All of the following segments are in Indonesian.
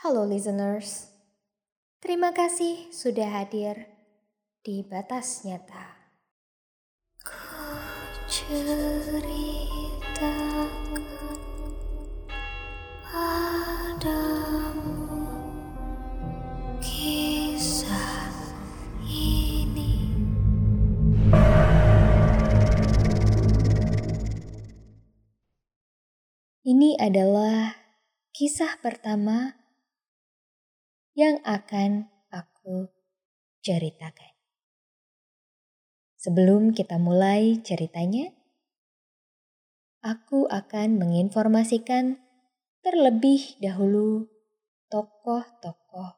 Halo listeners, terima kasih sudah hadir di batas nyata. padamu kisah ini. Ini adalah kisah pertama yang akan aku ceritakan. Sebelum kita mulai ceritanya, aku akan menginformasikan terlebih dahulu tokoh-tokoh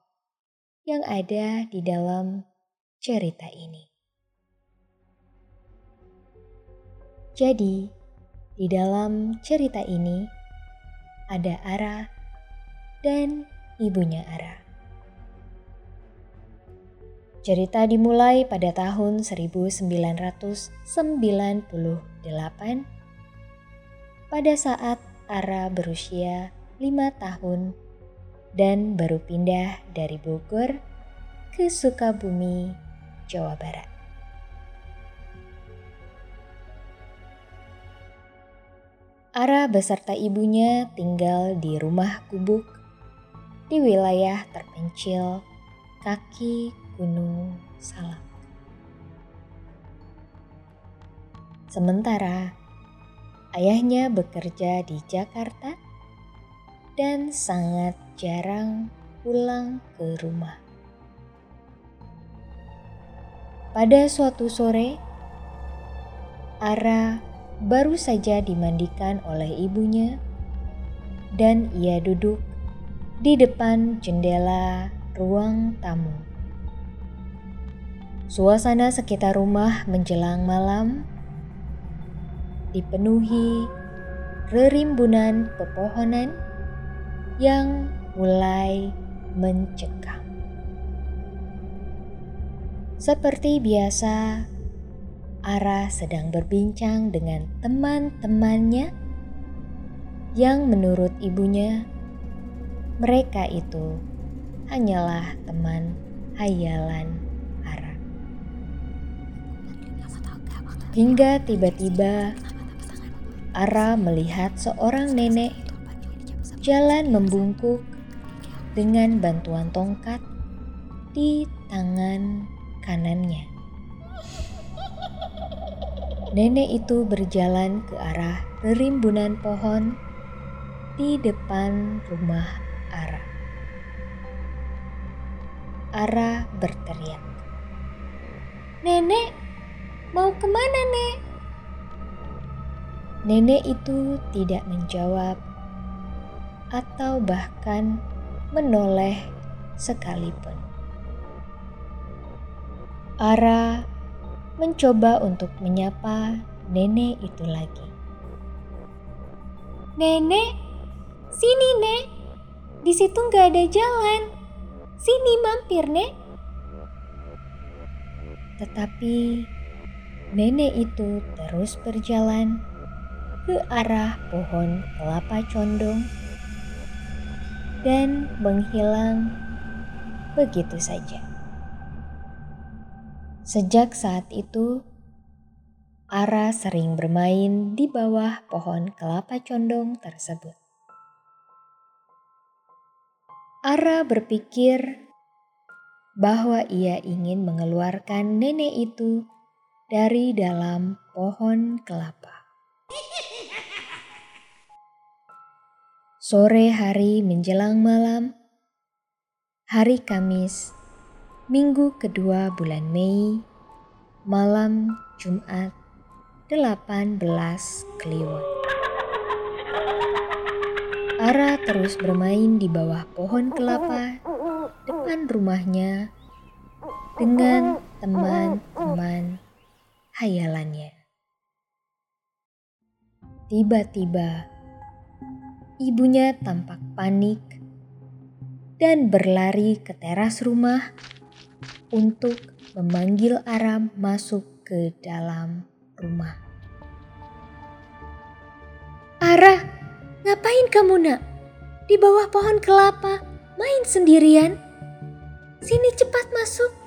yang ada di dalam cerita ini. Jadi, di dalam cerita ini ada Ara dan ibunya Ara. Cerita dimulai pada tahun 1998 pada saat Ara berusia lima tahun dan baru pindah dari Bogor ke Sukabumi, Jawa Barat. Ara beserta ibunya tinggal di rumah gubuk di wilayah terpencil kaki Gunung Salak. Sementara ayahnya bekerja di Jakarta dan sangat jarang pulang ke rumah. Pada suatu sore, Ara baru saja dimandikan oleh ibunya, dan ia duduk di depan jendela ruang tamu. Suasana sekitar rumah menjelang malam dipenuhi rerimbunan pepohonan yang mulai mencekam. Seperti biasa, Ara sedang berbincang dengan teman-temannya yang menurut ibunya mereka itu hanyalah teman hayalan Hingga tiba-tiba Ara melihat seorang nenek jalan membungkuk dengan bantuan tongkat di tangan kanannya. Nenek itu berjalan ke arah rimbunan pohon di depan rumah Ara. Ara berteriak, "Nenek, Mau ke mana, Nek? Nenek itu tidak menjawab atau bahkan menoleh sekalipun. Ara mencoba untuk menyapa nenek itu lagi. Nenek, sini nek. Di situ nggak ada jalan. Sini mampir nek. Tetapi nenek itu terus berjalan ke arah pohon kelapa condong dan menghilang begitu saja. Sejak saat itu, Ara sering bermain di bawah pohon kelapa condong tersebut. Ara berpikir bahwa ia ingin mengeluarkan nenek itu dari dalam pohon kelapa. Sore hari menjelang malam, hari Kamis, minggu kedua bulan Mei, malam Jumat 18 Kliwon. Ara terus bermain di bawah pohon kelapa depan rumahnya dengan teman-teman hayalannya. Tiba-tiba, ibunya tampak panik dan berlari ke teras rumah untuk memanggil Aram masuk ke dalam rumah. Ara, ngapain kamu nak? Di bawah pohon kelapa, main sendirian? Sini cepat masuk.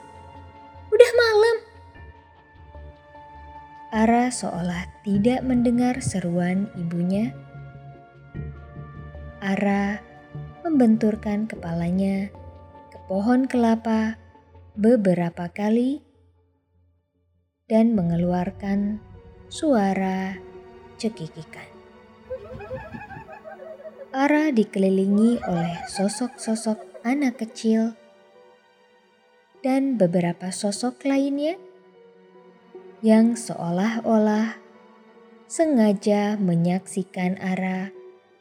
Ara seolah tidak mendengar seruan ibunya. Ara membenturkan kepalanya ke pohon kelapa beberapa kali dan mengeluarkan suara cekikikan. Ara dikelilingi oleh sosok-sosok anak kecil dan beberapa sosok lainnya yang seolah-olah sengaja menyaksikan Ara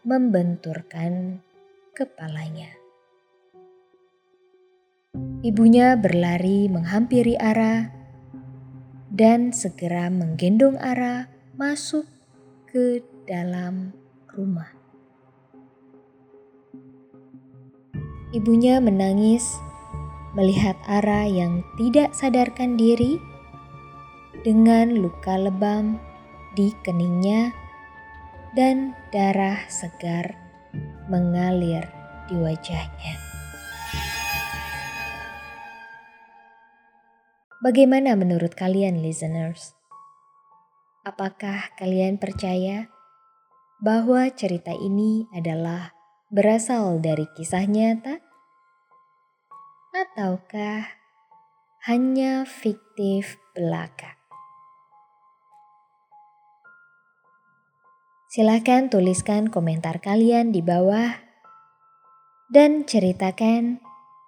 membenturkan kepalanya. Ibunya berlari menghampiri Ara dan segera menggendong Ara masuk ke dalam rumah. Ibunya menangis melihat Ara yang tidak sadarkan diri dengan luka lebam di keningnya dan darah segar mengalir di wajahnya. Bagaimana menurut kalian, listeners? Apakah kalian percaya bahwa cerita ini adalah berasal dari kisah nyata? Ataukah hanya fiktif belaka? Silahkan tuliskan komentar kalian di bawah dan ceritakan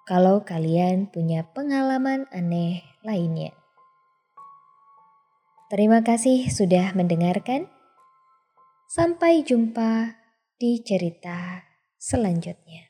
kalau kalian punya pengalaman aneh lainnya. Terima kasih sudah mendengarkan. Sampai jumpa di cerita selanjutnya.